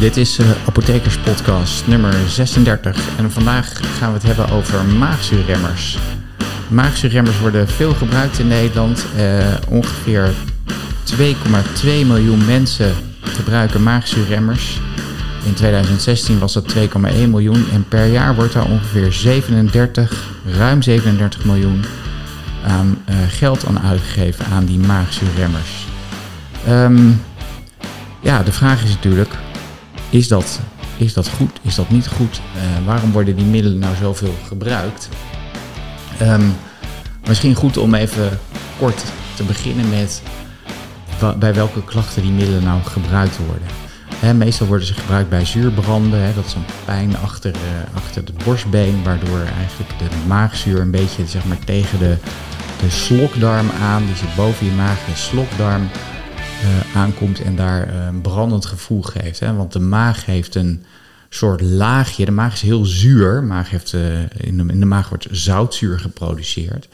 Dit is uh, Apothekers Podcast nummer 36 en vandaag gaan we het hebben over maagzuurremmers. Maagzuurremmers worden veel gebruikt in Nederland. Uh, ongeveer 2,2 miljoen mensen gebruiken maagzuurremmers. In 2016 was dat 2,1 miljoen en per jaar wordt daar ongeveer 37, ruim 37 miljoen aan uh, geld aan uitgegeven aan die maagzuurremmers. Um, ja, de vraag is natuurlijk, is dat, is dat goed? Is dat niet goed? Uh, waarom worden die middelen nou zoveel gebruikt? Um, misschien goed om even kort te beginnen met bij welke klachten die middelen nou gebruikt worden. Meestal worden ze gebruikt bij zuurbranden. Dat is een pijn achter, uh, achter het borstbeen, waardoor eigenlijk de maagzuur een beetje zeg maar, tegen de, de slokdarm aan, die zit boven je maag, de slokdarm, uh, aankomt en daar uh, een brandend gevoel geeft. Hè? Want de maag heeft een soort laagje. De maag is heel zuur. Maag heeft, uh, in, de, in, de, maag wordt zoutzuur geproduceerd.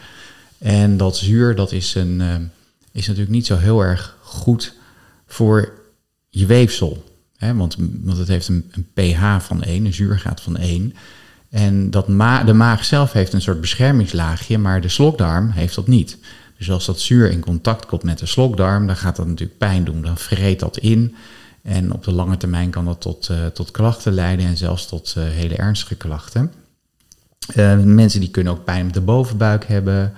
En dat zuur dat is, een, is natuurlijk niet zo heel erg goed voor je weefsel. Hè? Want, want het heeft een, een pH van 1, een zuurgraad van 1. En dat ma de maag zelf heeft een soort beschermingslaagje, maar de slokdarm heeft dat niet. Dus als dat zuur in contact komt met de slokdarm, dan gaat dat natuurlijk pijn doen. Dan vreet dat in. En op de lange termijn kan dat tot, uh, tot klachten leiden en zelfs tot uh, hele ernstige klachten. Uh, mensen die kunnen ook pijn op de bovenbuik hebben.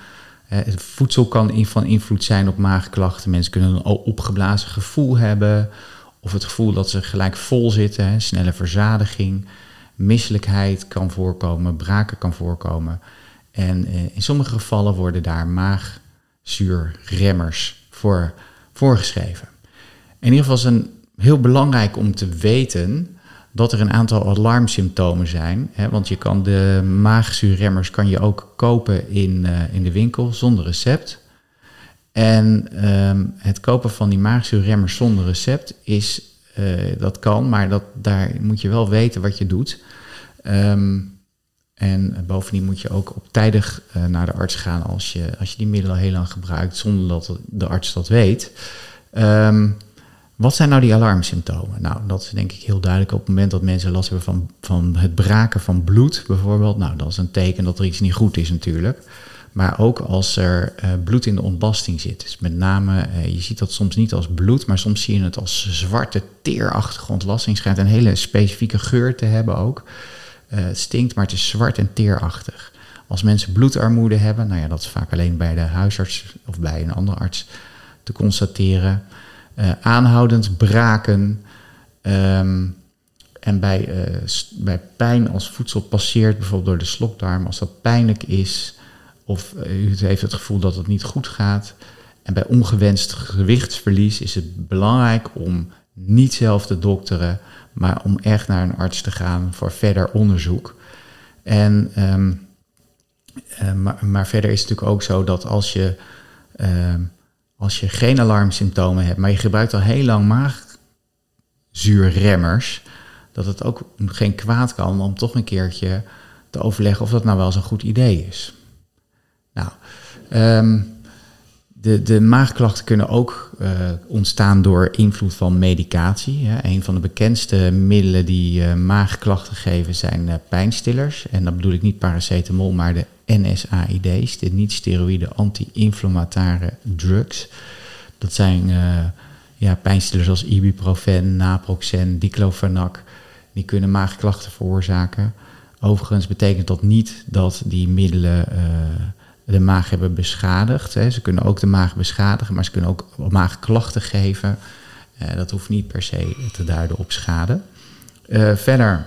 voedsel kan van invloed zijn op maagklachten. Mensen kunnen een opgeblazen gevoel hebben. Of het gevoel dat ze gelijk vol zitten. Hè, snelle verzadiging. Misselijkheid kan voorkomen. Braken kan voorkomen. En in sommige gevallen worden daar maag zuurremmers voor voorgeschreven. In ieder geval is het heel belangrijk om te weten dat er een aantal alarmsymptomen zijn. Hè, want je kan de maagzuurremmers kan je ook kopen in, uh, in de winkel zonder recept. En um, het kopen van die maagzuurremmers zonder recept is, uh, dat kan, maar dat, daar moet je wel weten wat je doet. Um, en bovendien moet je ook op tijdig uh, naar de arts gaan als je, als je die middelen heel lang gebruikt zonder dat de arts dat weet. Um, wat zijn nou die alarmsymptomen? Nou, dat is denk ik heel duidelijk op het moment dat mensen last hebben van, van het braken van bloed bijvoorbeeld. Nou, dat is een teken dat er iets niet goed is natuurlijk. Maar ook als er uh, bloed in de ontlasting zit. Dus met name, je ziet dat soms niet als bloed, maar soms zie je het als zwarte, teerachtige ontlasting. Schijnt een hele specifieke geur te hebben ook. Het stinkt, maar het is zwart en teerachtig. Als mensen bloedarmoede hebben, nou ja, dat is vaak alleen bij de huisarts of bij een andere arts te constateren. Uh, aanhoudend braken. Um, en bij, uh, bij pijn als voedsel passeert, bijvoorbeeld door de slokdarm, als dat pijnlijk is, of u heeft het gevoel dat het niet goed gaat. En bij ongewenst gewichtsverlies is het belangrijk om niet zelf te dokteren, maar om echt naar een arts te gaan voor verder onderzoek. En, um, maar, maar, verder is het natuurlijk ook zo dat als je, uh, als je geen alarmsymptomen hebt, maar je gebruikt al heel lang maagzuurremmers, dat het ook geen kwaad kan om toch een keertje te overleggen of dat nou wel eens een goed idee is. Nou, um, de, de maagklachten kunnen ook uh, ontstaan door invloed van medicatie. Een van de bekendste middelen die uh, maagklachten geven zijn uh, pijnstillers. En dat bedoel ik niet paracetamol, maar de NSAID's, de niet-steroïde anti-inflammatoire drugs. Dat zijn ja, pijnstillers als ibuprofen, naproxen, diclofenac. Die kunnen maagklachten veroorzaken. Overigens betekent dat niet dat die middelen de maag hebben beschadigd. Hè. Ze kunnen ook de maag beschadigen, maar ze kunnen ook maagklachten geven. Uh, dat hoeft niet per se te duiden op schade. Uh, verder,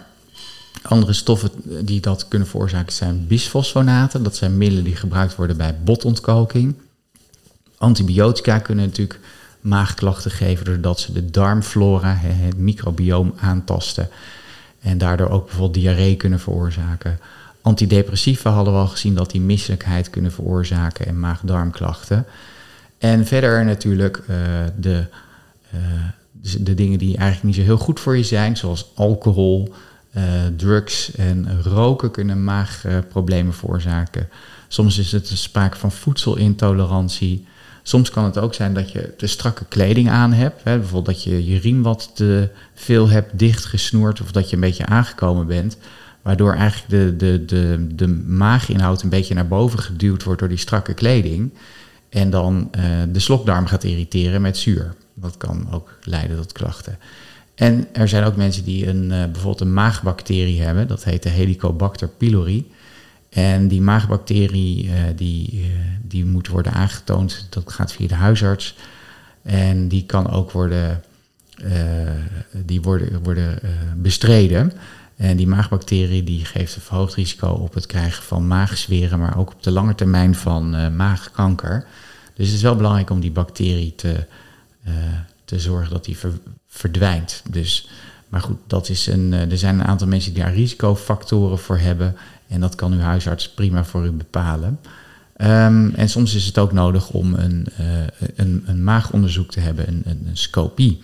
andere stoffen die dat kunnen veroorzaken zijn bisfosfonaten. Dat zijn middelen die gebruikt worden bij botontkoking. Antibiotica kunnen natuurlijk maagklachten geven doordat ze de darmflora, het microbioom aantasten. En daardoor ook bijvoorbeeld diarree kunnen veroorzaken. Antidepressiva hadden we al gezien dat die misselijkheid kunnen veroorzaken en maag-darmklachten. En verder natuurlijk uh, de, uh, de dingen die eigenlijk niet zo heel goed voor je zijn, zoals alcohol, uh, drugs en roken kunnen maagproblemen veroorzaken. Soms is het sprake van voedselintolerantie. Soms kan het ook zijn dat je te strakke kleding aan hebt. Hè? Bijvoorbeeld dat je je riem wat te veel hebt dichtgesnoerd of dat je een beetje aangekomen bent. Waardoor eigenlijk de, de, de, de maaginhoud een beetje naar boven geduwd wordt door die strakke kleding. En dan uh, de slokdarm gaat irriteren met zuur. Dat kan ook leiden tot klachten. En er zijn ook mensen die een, uh, bijvoorbeeld een maagbacterie hebben. Dat heet de Helicobacter pylori. En die maagbacterie uh, die, die moet worden aangetoond. Dat gaat via de huisarts. En die kan ook worden, die worden, worden bestreden. En die maagbacterie die geeft een verhoogd risico op het krijgen van maagzweren, maar ook op de lange termijn van uh, maagkanker. Dus het is wel belangrijk om die bacterie te, uh, te zorgen dat die ver, verdwijnt. Dus, maar goed, dat is een, uh, er zijn een aantal mensen die daar risicofactoren voor hebben. En dat kan uw huisarts prima voor u bepalen. Um, en soms is het ook nodig om een, een, een maagonderzoek te hebben, een, een, een scopie.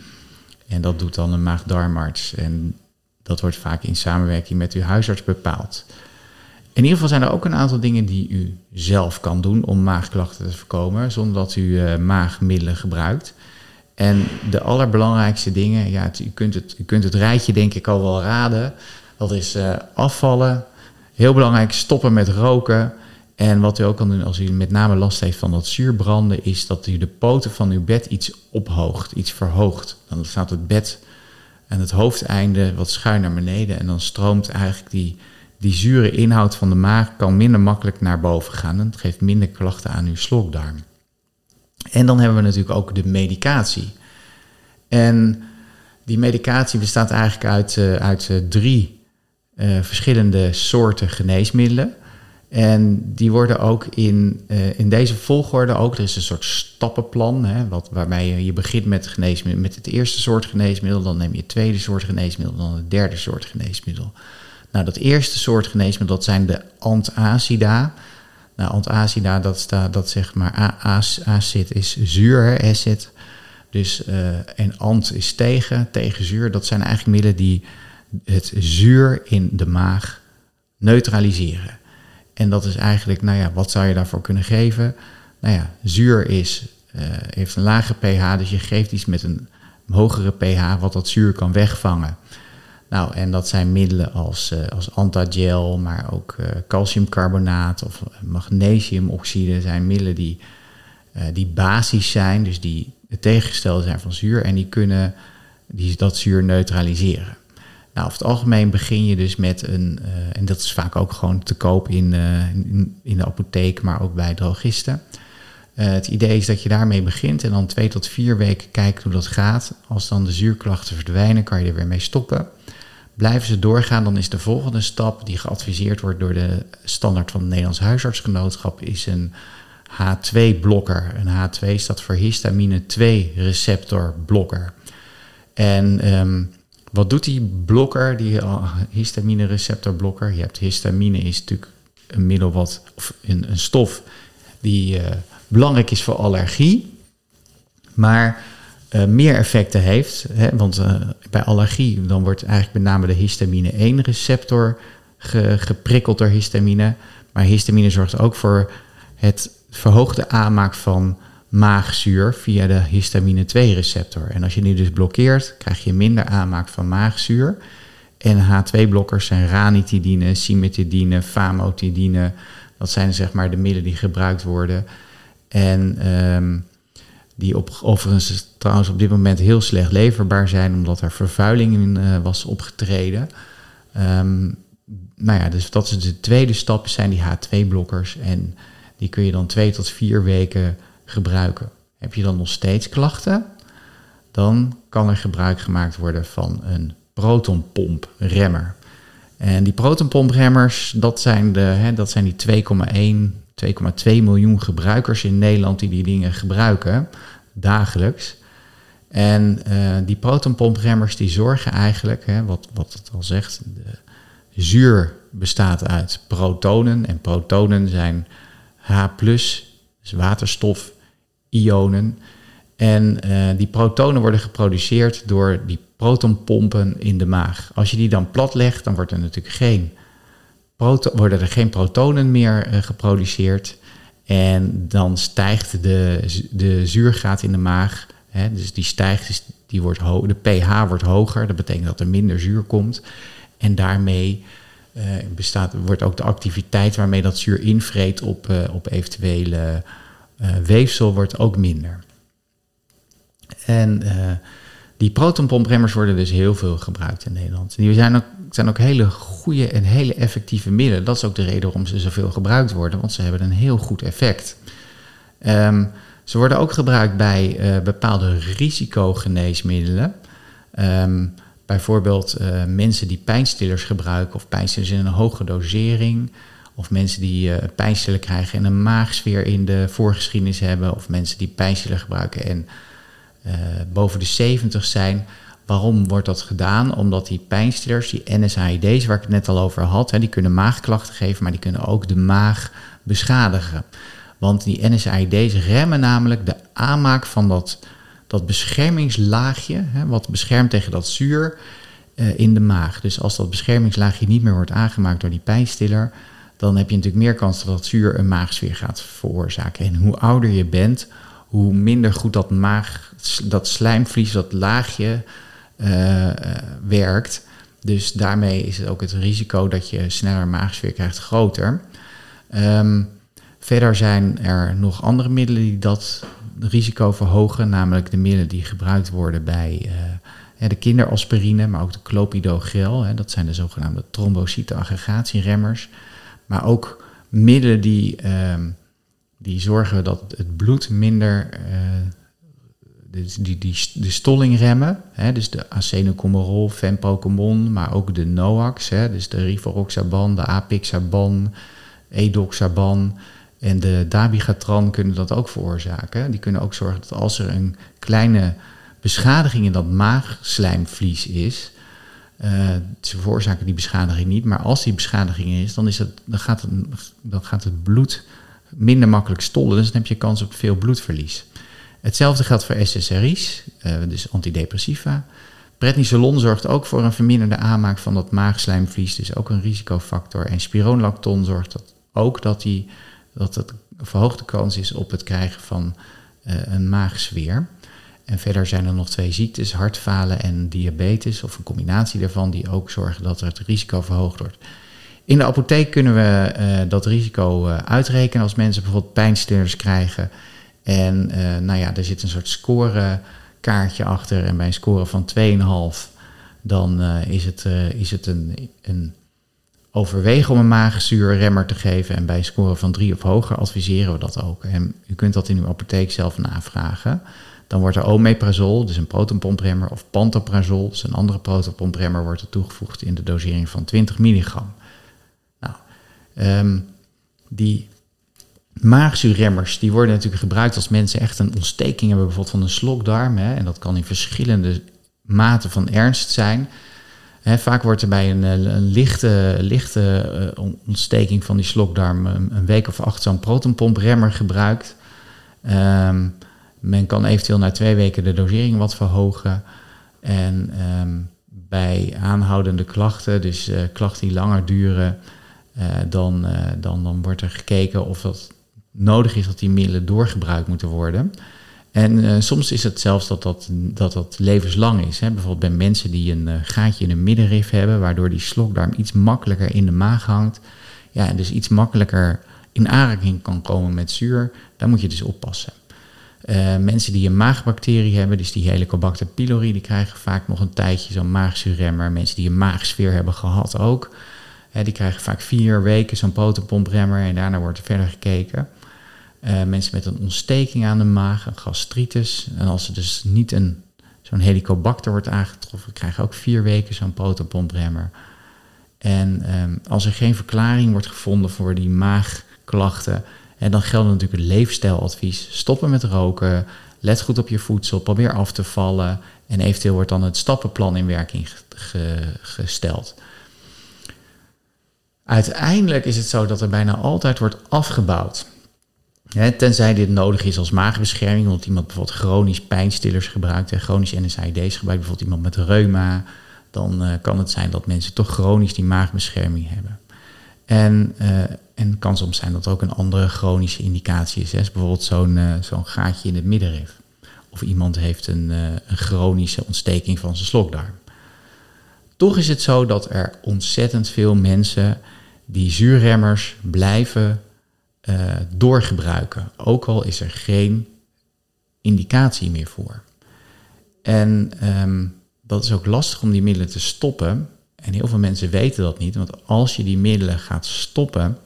En dat doet dan een maagdarmarts. En dat wordt vaak in samenwerking met uw huisarts bepaald. In ieder geval zijn er ook een aantal dingen die u zelf kan doen om maagklachten te voorkomen, zonder dat u uh, maagmiddelen gebruikt. En de allerbelangrijkste dingen, ja, u, kunt het, u kunt het rijtje denk ik al wel raden. Dat is uh, afvallen, heel belangrijk stoppen met roken. En wat u ook kan doen als u met name last heeft van dat zuurbranden, is dat u de poten van uw bed iets ophoogt, iets verhoogt. Dan staat het bed en het hoofdeinde wat schuin naar beneden. En dan stroomt eigenlijk die, die zure inhoud van de maag kan minder makkelijk naar boven gaan. En het geeft minder klachten aan uw slokdarm. En dan hebben we natuurlijk ook de medicatie. En die medicatie bestaat eigenlijk uit, uh, uit uh, drie uh, verschillende soorten geneesmiddelen. En die worden ook in, uh, in deze volgorde ook, er is een soort stappenplan, hè, wat, waarbij je, je begint met, geneesmiddel, met het eerste soort geneesmiddel, dan neem je het tweede soort geneesmiddel, dan het derde soort geneesmiddel. Nou, dat eerste soort geneesmiddel, dat zijn de antacida. Nou, antacida, dat, staat, dat zeg maar, acid is zuur, acid. Dus, uh, en ant is tegen, tegen zuur. Dat zijn eigenlijk middelen die het zuur in de maag neutraliseren. En dat is eigenlijk, nou ja, wat zou je daarvoor kunnen geven? Nou ja, zuur is, uh, heeft een lage pH, dus je geeft iets met een hogere pH wat dat zuur kan wegvangen. Nou, en dat zijn middelen als, uh, als antagel, maar ook uh, calciumcarbonaat of magnesiumoxide zijn middelen die, die basis zijn, dus die het tegengestelde zijn van zuur en die kunnen die, dat zuur neutraliseren. Nou, over het algemeen begin je dus met een, uh, en dat is vaak ook gewoon te koop in, uh, in, de apotheek, maar ook bij drogisten. Uh, het idee is dat je daarmee begint en dan twee tot vier weken kijkt hoe dat gaat. Als dan de zuurklachten verdwijnen, kan je er weer mee stoppen. Blijven ze doorgaan, dan is de volgende stap die geadviseerd wordt door de standaard van het Nederlands Huisartsgenootschap, is een H2-blokker. Een H2 staat voor histamine 2-receptor blokker. En um, wat doet die blokker, die histamine receptorblokker? Je hebt histamine is natuurlijk een middel wat, of een, een stof die uh, belangrijk is voor allergie, maar uh, meer effecten heeft. Hè, want bij allergie dan wordt eigenlijk met name de histamine 1 receptor ge, geprikkeld door histamine. Maar histamine zorgt ook voor het verhoogde aanmaak van maagzuur via de histamine 2-receptor. En als je die dus blokkeert, krijg je minder aanmaak van maagzuur. En H2-blokkers zijn ranitidine, cimetidine, famotidine. Dat zijn zeg maar de middelen die gebruikt worden. En um, die op, overigens trouwens op dit moment heel slecht leverbaar zijn, omdat er vervuiling in uh, was opgetreden. Um, nou ja, dus dat is de tweede stap, zijn die H2-blokkers. En die kun je dan twee tot vier weken gebruiken. Heb je dan nog steeds klachten? Dan kan er gebruik gemaakt worden van een protonpompremmer. En die protonpompremmers, dat zijn, de, hè, dat zijn die 2,1, 2,2 miljoen gebruikers in Nederland die die dingen gebruiken dagelijks. En uh, die protonpompremmers die zorgen eigenlijk, hè, wat, wat het al zegt, de zuur bestaat uit protonen. En protonen zijn H+, dus waterstof, ionen. En uh, die protonen worden geproduceerd door die protonpompen in de maag. Als je die dan plat legt, dan wordt er natuurlijk geen worden er geen protonen meer uh, geproduceerd. En dan stijgt de, de zuurgraad in de maag. Hè, dus die stijgt, dus die wordt de pH wordt hoger. Dat betekent dat er minder zuur komt. En daarmee bestaat, wordt ook de activiteit waarmee dat zuur invreet op, uh, op eventuele uh, weefsel wordt ook minder. En die protonpompremmers worden dus heel veel gebruikt in Nederland. Die zijn ook, zijn ook hele goede en hele effectieve middelen. Dat is ook de reden waarom ze zoveel gebruikt worden, want ze hebben een heel goed effect. Um, ze worden ook gebruikt bij bepaalde risicogeneesmiddelen. Um, bijvoorbeeld uh, mensen die pijnstillers gebruiken of pijnstillers in een hoge dosering. Of mensen die uh, pijnstiller krijgen en een maagsfeer in de voorgeschiedenis hebben. Of mensen die pijnstiller gebruiken en boven de 70 zijn. Waarom wordt dat gedaan? Omdat die pijnstillers, die NSAID's waar ik het net al over had, hè, die kunnen maagklachten geven, maar die kunnen ook de maag beschadigen. Want die NSAID's remmen namelijk de aanmaak van dat, dat beschermingslaagje, hè, wat beschermt tegen dat zuur uh, in de maag. Dus als dat beschermingslaagje niet meer wordt aangemaakt door die pijnstiller, dan heb je natuurlijk meer kans dat dat zuur een maagsfeer gaat veroorzaken. En hoe ouder je bent, hoe minder goed dat, maag, dat slijmvlies, dat laagje uh, uh, werkt. Dus daarmee is het ook het risico dat je sneller maagsfeer krijgt groter. Um, verder zijn er nog andere middelen die dat risico verhogen, namelijk de middelen die gebruikt worden bij uh, de kinderaspirine, maar ook de clopidogrel. Hè, dat zijn de zogenaamde trombocyteaggregatieremmers. Maar ook middelen die, uh, die zorgen dat het bloed minder dus die, die, de stolling remmen, hè, dus de acenocomerol, fenprocomon, maar ook de NOAX, hè, dus de rivaroxaban, de apixaban, edoxaban en de dabigatran kunnen dat ook veroorzaken. Die kunnen ook zorgen dat als er een kleine beschadiging in dat maagslijmvlies is, uh, ze veroorzaken die beschadiging niet, maar als die beschadiging is, dan, is het, dan, gaat, het, dan gaat het bloed minder makkelijk stollen, dus dan heb je kans op veel bloedverlies. Hetzelfde geldt voor SSRI's, eh, dus antidepressiva. Prednisolon zorgt ook voor een verminderde aanmaak van dat maagslijmvlies, dus ook een risicofactor. En spironolacton zorgt dat ook dat, die, dat het een verhoogde kans is op het krijgen van uh, een maagzweer. En verder zijn er nog twee ziektes, hartfalen en diabetes, of een combinatie daarvan, die ook zorgen dat het risico verhoogd wordt. In de apotheek kunnen we uh, dat risico uh, uitrekenen als mensen bijvoorbeeld pijnstillers krijgen en nou ja, er zit een soort scorekaartje achter. En bij een score van 2,5 dan is het, is het een, een overwegen om een maagzuurremmer te geven. En bij een score van 3 of hoger adviseren we dat ook. En u kunt dat in uw apotheek zelf navragen. Dan wordt er omeprazol, dus een protonpompremmer, of pantoprazol, dus een andere protonpompremmer, wordt er toegevoegd in de dosering van 20 milligram. Nou, um, die maagzuurremmers, die worden natuurlijk gebruikt als mensen echt een ontsteking hebben, bijvoorbeeld van een slokdarm. Hè, en dat kan in verschillende maten van ernst zijn. Vaak wordt er bij een, een lichte, lichte uh, ontsteking van die slokdarm een, een week of acht zo'n protonpompremmer gebruikt. Um, men kan eventueel na twee weken de dosering wat verhogen. En um, bij aanhoudende klachten, dus klachten die langer duren, dan, dan, dan wordt er gekeken of dat nodig is dat die middelen doorgebruikt moeten worden. En uh, soms is het zelfs dat dat, dat, dat levenslang is. Hè. Bijvoorbeeld bij mensen die een uh, gaatje in de middenrif hebben, waardoor die slokdarm iets makkelijker in de maag hangt. Ja, en dus iets makkelijker in aanraking kan komen met zuur. Daar moet je dus oppassen. Uh, mensen die een maagbacterie hebben, dus die Helicobacter pylori, die krijgen vaak nog een tijdje zo'n maagzuurremmer. Mensen die een maagsfeer hebben gehad ook, hè, die krijgen vaak vier weken zo'n potenpompremmer en daarna wordt er verder gekeken. Uh, mensen met een ontsteking aan de maag, een gastritis. En als er dus niet een, zo'n helicobacter wordt aangetroffen, krijgen ook vier weken zo'n protonpompremmer. En um, als er geen verklaring wordt gevonden voor die maagklachten, en dan geldt natuurlijk het leefstijladvies. Stoppen met roken, let goed op je voedsel, probeer af te vallen. En eventueel wordt dan het stappenplan in werking ge gesteld. Uiteindelijk is het zo dat er bijna altijd wordt afgebouwd tenzij dit nodig is als maagbescherming, omdat iemand bijvoorbeeld chronisch pijnstillers gebruikt en chronisch NSAID's gebruikt, bijvoorbeeld iemand met reuma, dan uh, kan het zijn dat mensen toch chronisch die maagbescherming hebben. En, uh, en kan soms zijn dat er ook een andere chronische indicatie is. Hè? bijvoorbeeld zo'n zo'n gaatje in het middenrif. Of iemand heeft een, een chronische ontsteking van zijn slokdarm. Toch is het zo dat er ontzettend veel mensen die zuurremmers blijven doorgebruiken. Ook al is er geen indicatie meer voor. En ehm, dat is ook lastig om die middelen te stoppen. En heel veel mensen weten dat niet, want als je die middelen gaat stoppen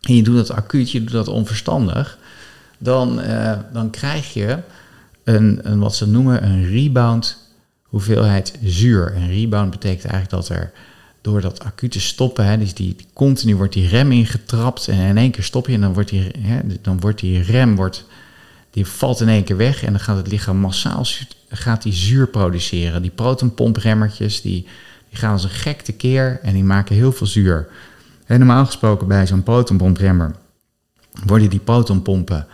en je doet dat acuut, je doet dat onverstandig, dan, uh, dan krijg je een, een, wat ze noemen een rebound hoeveelheid zuur. En rebound betekent eigenlijk dat er door dat acute stoppen, hè, dus die, continu wordt die rem ingetrapt en in één keer stop je en dan wordt die, hè, dan wordt die rem wordt die valt in één keer weg en dan gaat het lichaam massaal gaat die zuur produceren. Die protonpompremmertjes die, die gaan als een gek tekeer en die maken heel veel zuur. Normaal gesproken bij zo'n protonpompremmer worden die protonpompen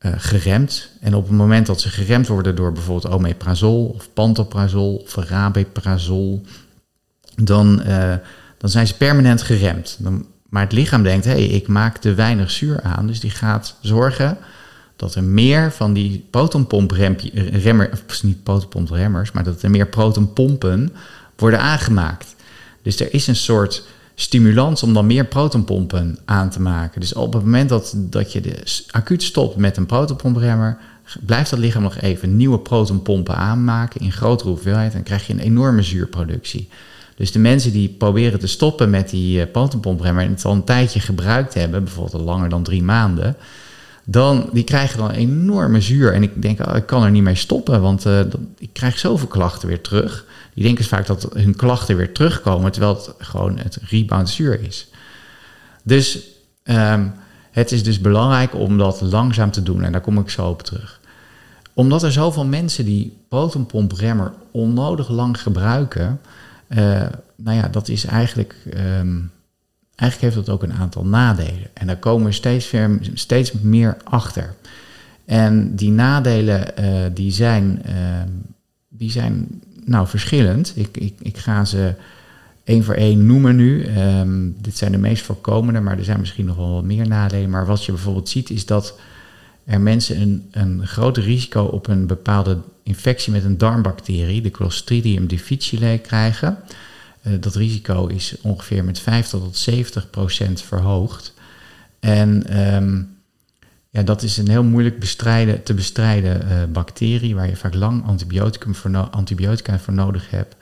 uh, geremd. En op het moment dat ze geremd worden door bijvoorbeeld omeprazol of pantoprazol of rabeprazol, dan, uh, dan zijn ze permanent geremd. Dan, maar het lichaam denkt, hé, hey, ik maak te weinig zuur aan, dus die gaat zorgen dat er meer van die protonpompremmer, of niet protonpompremmers, maar dat er meer protonpompen worden aangemaakt. Dus er is een soort stimulans om dan meer protonpompen aan te maken. Dus op het moment dat, dat je acuut stopt met een protonpompremmer, blijft dat lichaam nog even nieuwe protonpompen aanmaken in grotere hoeveelheid en krijg je een enorme zuurproductie. Dus de mensen die proberen te stoppen met die uh, protonpompremmer en het al een tijdje gebruikt hebben, bijvoorbeeld langer dan drie maanden, dan die krijgen dan enorme zuur. En ik denk, oh, ik kan er niet mee stoppen, want uh, ik krijg zoveel klachten weer terug. Die denken vaak dat hun klachten weer terugkomen, terwijl het gewoon het rebound zuur is. Dus um, het is dus belangrijk om dat langzaam te doen en daar kom ik zo op terug. Omdat er zoveel mensen die protonpompremmer onnodig lang gebruiken, nou ja, dat is eigenlijk um, eigenlijk heeft dat ook een aantal nadelen. En daar komen we steeds, meer, steeds meer achter. En die nadelen uh, die zijn, uh, die zijn nou verschillend. Ik, ik, ik ga ze één voor één noemen nu. Um, dit zijn de meest voorkomende, maar er zijn misschien nog wel wat meer nadelen. Maar wat je bijvoorbeeld ziet is dat er mensen een, een groot risico op een bepaalde infectie met een darmbacterie, de Clostridium difficile, krijgen. Uh, dat risico is ongeveer met 50 tot 70 procent verhoogd. En um, ja, dat is een heel moeilijk bestrijden, te bestrijden uh, bacterie, waar je vaak lang voor antibiotica voor nodig hebt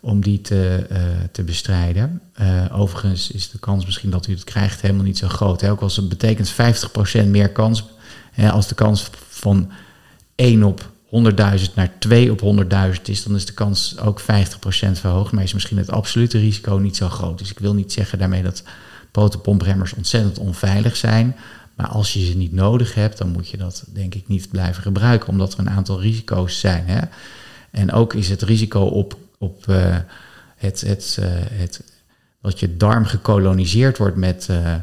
om die te, uh, te bestrijden. overigens is de kans misschien dat u het krijgt helemaal niet zo groot. Hè? Ook als het betekent 50% meer kans, als de kans van 1 op 100.000 naar 2 op 100.000 is, dan is de kans ook 50% verhoogd. Maar is misschien het absolute risico niet zo groot. Dus ik wil niet zeggen daarmee dat protonpompremmers ontzettend onveilig zijn. Maar als je ze niet nodig hebt, dan moet je dat denk ik niet blijven gebruiken, omdat er een aantal risico's zijn. Hè? En ook is het risico op, op uh, het, het, uh, het, dat je darm gekoloniseerd wordt met. Uh,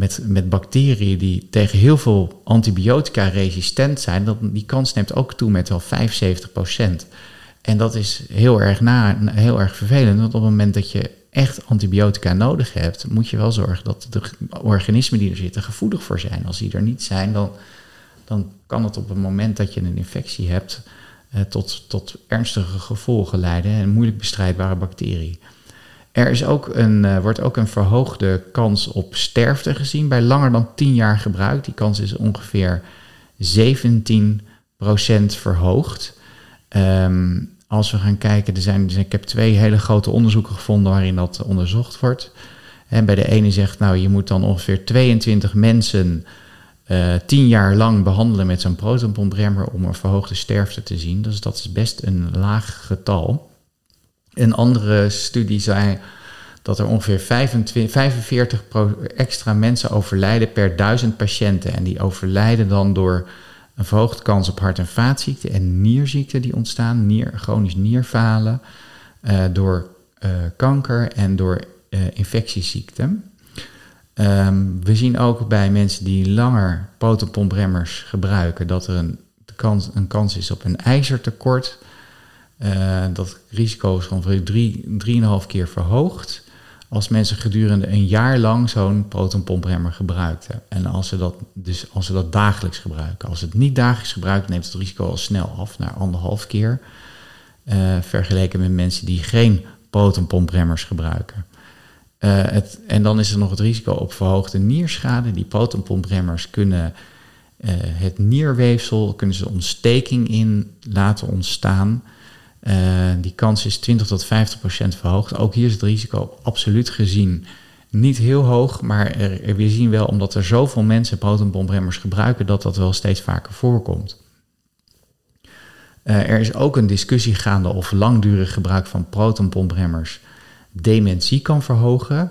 met, met bacteriën die tegen heel veel antibiotica resistent zijn, dat, die kans neemt ook toe met wel 75%. En dat is heel erg, na, heel erg vervelend, want op het moment dat je echt antibiotica nodig hebt, moet je wel zorgen dat de organismen die er zitten gevoelig voor zijn. Als die er niet zijn, dan, dan kan het op het moment dat je een infectie hebt eh, tot, tot ernstige gevolgen leiden en moeilijk bestrijdbare bacterie. Er is ook een, uh, wordt ook een verhoogde kans op sterfte gezien bij langer dan 10 jaar gebruik. Die kans is ongeveer 17% verhoogd. Um, als we gaan kijken, er zijn, ik heb twee hele grote onderzoeken gevonden waarin dat onderzocht wordt. En bij de ene zegt, nou, je moet dan ongeveer 22 mensen uh, 10 jaar lang behandelen met zo'n protonpompremmer om een verhoogde sterfte te zien. Dus dat is best een laag getal. Een andere studie zei dat er ongeveer 25, 45 extra mensen overlijden per duizend patiënten. En die overlijden dan door een verhoogde kans op hart- en vaatziekten en nierziekten die ontstaan, nier, chronisch nierfalen, uh, door uh, kanker en door uh, infectieziekten. Um, we zien ook bij mensen die langer protonpompremmers gebruiken dat er een, kans, een kans is op een ijzertekort. Uh, dat risico is ongeveer 3,5 keer verhoogd als mensen gedurende een jaar lang zo'n protonpompremmer gebruikten. En als ze, dat, dus als ze dat dagelijks gebruiken. Als ze het niet dagelijks gebruiken, neemt het risico al snel af naar anderhalf keer. Uh, vergeleken met mensen die geen protonpompremmers gebruiken. Uh, het, en dan is er nog het risico op verhoogde nierschade. Die protonpompremmers kunnen het nierweefsel, kunnen ze ontsteking in laten ontstaan. Uh, die kans is 20 tot 50 procent verhoogd. Ook hier is het risico absoluut gezien niet heel hoog, maar er, we zien wel, omdat er zoveel mensen protonpompremmers gebruiken, dat dat wel steeds vaker voorkomt. Uh, er is ook een discussie gaande of langdurig gebruik van protonpompremmers dementie kan verhogen.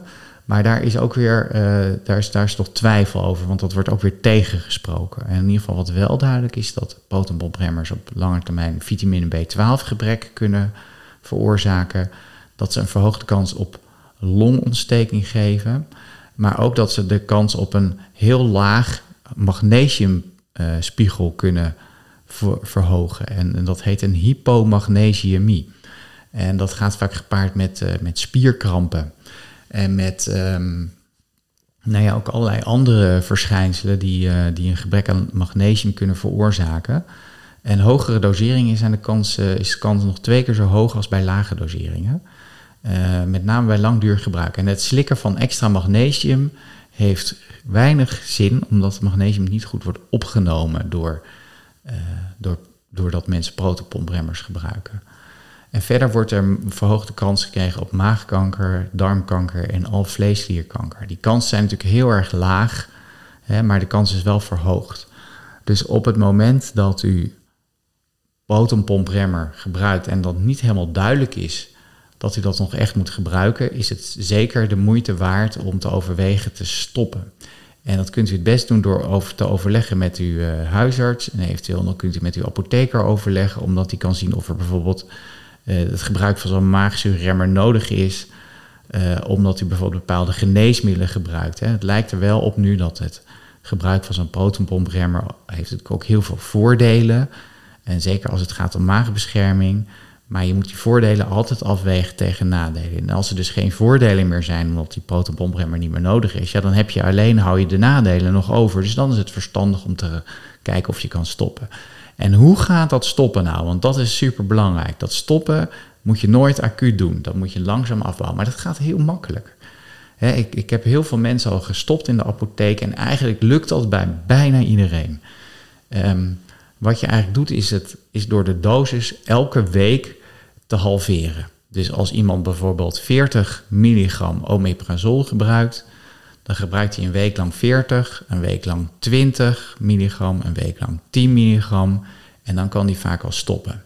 Maar daar is ook weer uh, daar is, daar is toch twijfel over, want dat wordt ook weer tegengesproken. En in ieder geval wat wel duidelijk is, dat protonpompremmers op lange termijn vitamine B12 gebrek kunnen veroorzaken. Dat ze een verhoogde kans op longontsteking geven. Maar ook dat ze de kans op een heel laag magnesiumspiegel uh, kunnen ver verhogen. En, dat heet een hypomagnesiumie. En dat gaat vaak gepaard met, uh, met spierkrampen. En met um, nou ja, ook allerlei andere verschijnselen die, uh, die een gebrek aan magnesium kunnen veroorzaken. En hogere doseringen zijn de kans, uh, is de kans nog twee keer zo hoog als bij lage doseringen. Uh, met name bij langdurig gebruik. En het slikken van extra magnesium heeft weinig zin, omdat magnesium niet goed wordt opgenomen door, door, doordat mensen protopompremmers gebruiken. En verder wordt er een verhoogde kans gekregen op maagkanker, darmkanker en alvleesklierkanker. Die kansen zijn natuurlijk heel erg laag, hè, maar de kans is wel verhoogd. Dus op het moment dat u protonpompremmer gebruikt en dat niet helemaal duidelijk is dat u dat nog echt moet gebruiken, is het zeker de moeite waard om te overwegen te stoppen. En dat kunt u het best doen door over te overleggen met uw uh, huisarts. En eventueel dan kunt u met uw apotheker overleggen, omdat die kan zien of er bijvoorbeeld het gebruik van zo'n maagzuurremmer nodig is, uh, omdat u bijvoorbeeld bepaalde geneesmiddelen gebruikt. Hè. Het lijkt er wel op nu dat het gebruik van zo'n protonpompremmer heeft ook heel veel voordelen. En zeker als het gaat om maagbescherming. Maar je moet die voordelen altijd afwegen tegen nadelen. En als er dus geen voordelen meer zijn omdat die protonpompremmer niet meer nodig is, ja, dan heb je alleen, hou je de nadelen nog over. Dus dan is het verstandig om te kijken of je kan stoppen. En hoe gaat dat stoppen nou? Want dat is super belangrijk. Dat stoppen moet je nooit acuut doen. Dat moet je langzaam afbouwen. Maar dat gaat heel makkelijk. ik, ik heb heel veel mensen al gestopt in de apotheek en eigenlijk lukt dat bij bijna iedereen. Um, wat je eigenlijk doet is, het, is door de dosis elke week te halveren. Dus als iemand bijvoorbeeld 40 milligram omeprazol gebruikt, dan gebruikt hij een week lang 40, een week lang 20 milligram, een week lang 10 milligram. En dan kan hij vaak al stoppen.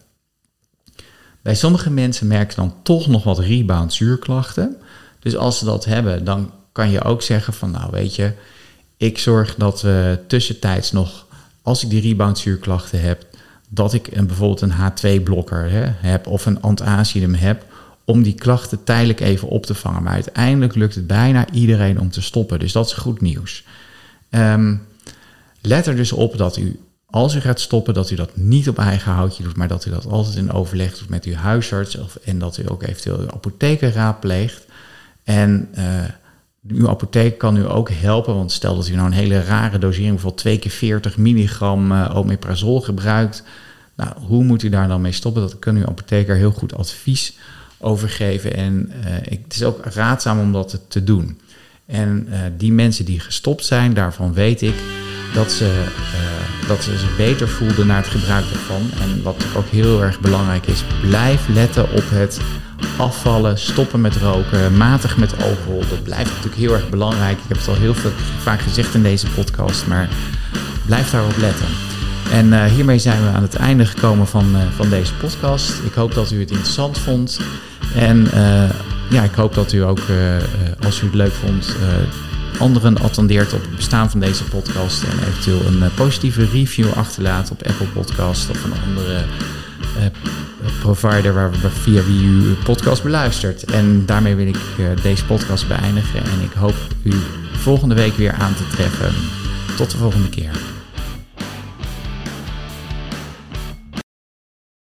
Bij sommige mensen merken dan toch nog wat rebound zuurklachten. Dus als ze dat hebben, dan kan je ook zeggen van nou weet je, ik zorg dat we tussentijds nog, als ik die rebound zuurklachten heb, dat ik een, bijvoorbeeld een H2-blokker heb of een antacidim heb om die klachten tijdelijk even op te vangen. Maar uiteindelijk lukt het bijna iedereen om te stoppen. Dus dat is goed nieuws. Um, let er dus op dat u, als u gaat stoppen, dat u dat niet op eigen houtje doet, maar dat u dat altijd in overleg doet met uw huisarts of, en dat u ook eventueel uw apotheker raadpleegt. En uh, uw apotheek kan u ook helpen, want stel dat u nou een hele rare dosering, bijvoorbeeld 2 keer 40 milligram uh, omeprazol gebruikt. Nou, hoe moet u daar dan mee stoppen? Dat kan uw apotheker heel goed advies overgeven. En uh, ik, het is ook raadzaam om dat te doen. En uh, die mensen die gestopt zijn, daarvan weet ik dat ze, uh, dat ze zich beter voelden na het gebruik ervan. En wat ook heel erg belangrijk is, blijf letten op het afvallen, stoppen met roken, matig met alcohol. Dat blijft natuurlijk heel erg belangrijk. Ik heb het al heel veel, vaak gezegd in deze podcast, maar blijf daarop letten. En hiermee zijn we aan het einde gekomen van, van deze podcast. Ik hoop dat u het interessant vond. En uh, ja, ik hoop dat u ook, als u het leuk vond, anderen attendeert op het bestaan van deze podcast. En eventueel een positieve review achterlaat op Apple Podcast of een andere provider waar, via wie u podcast beluistert. En daarmee wil ik deze podcast beëindigen. En ik hoop u volgende week weer aan te treffen. Tot de volgende keer.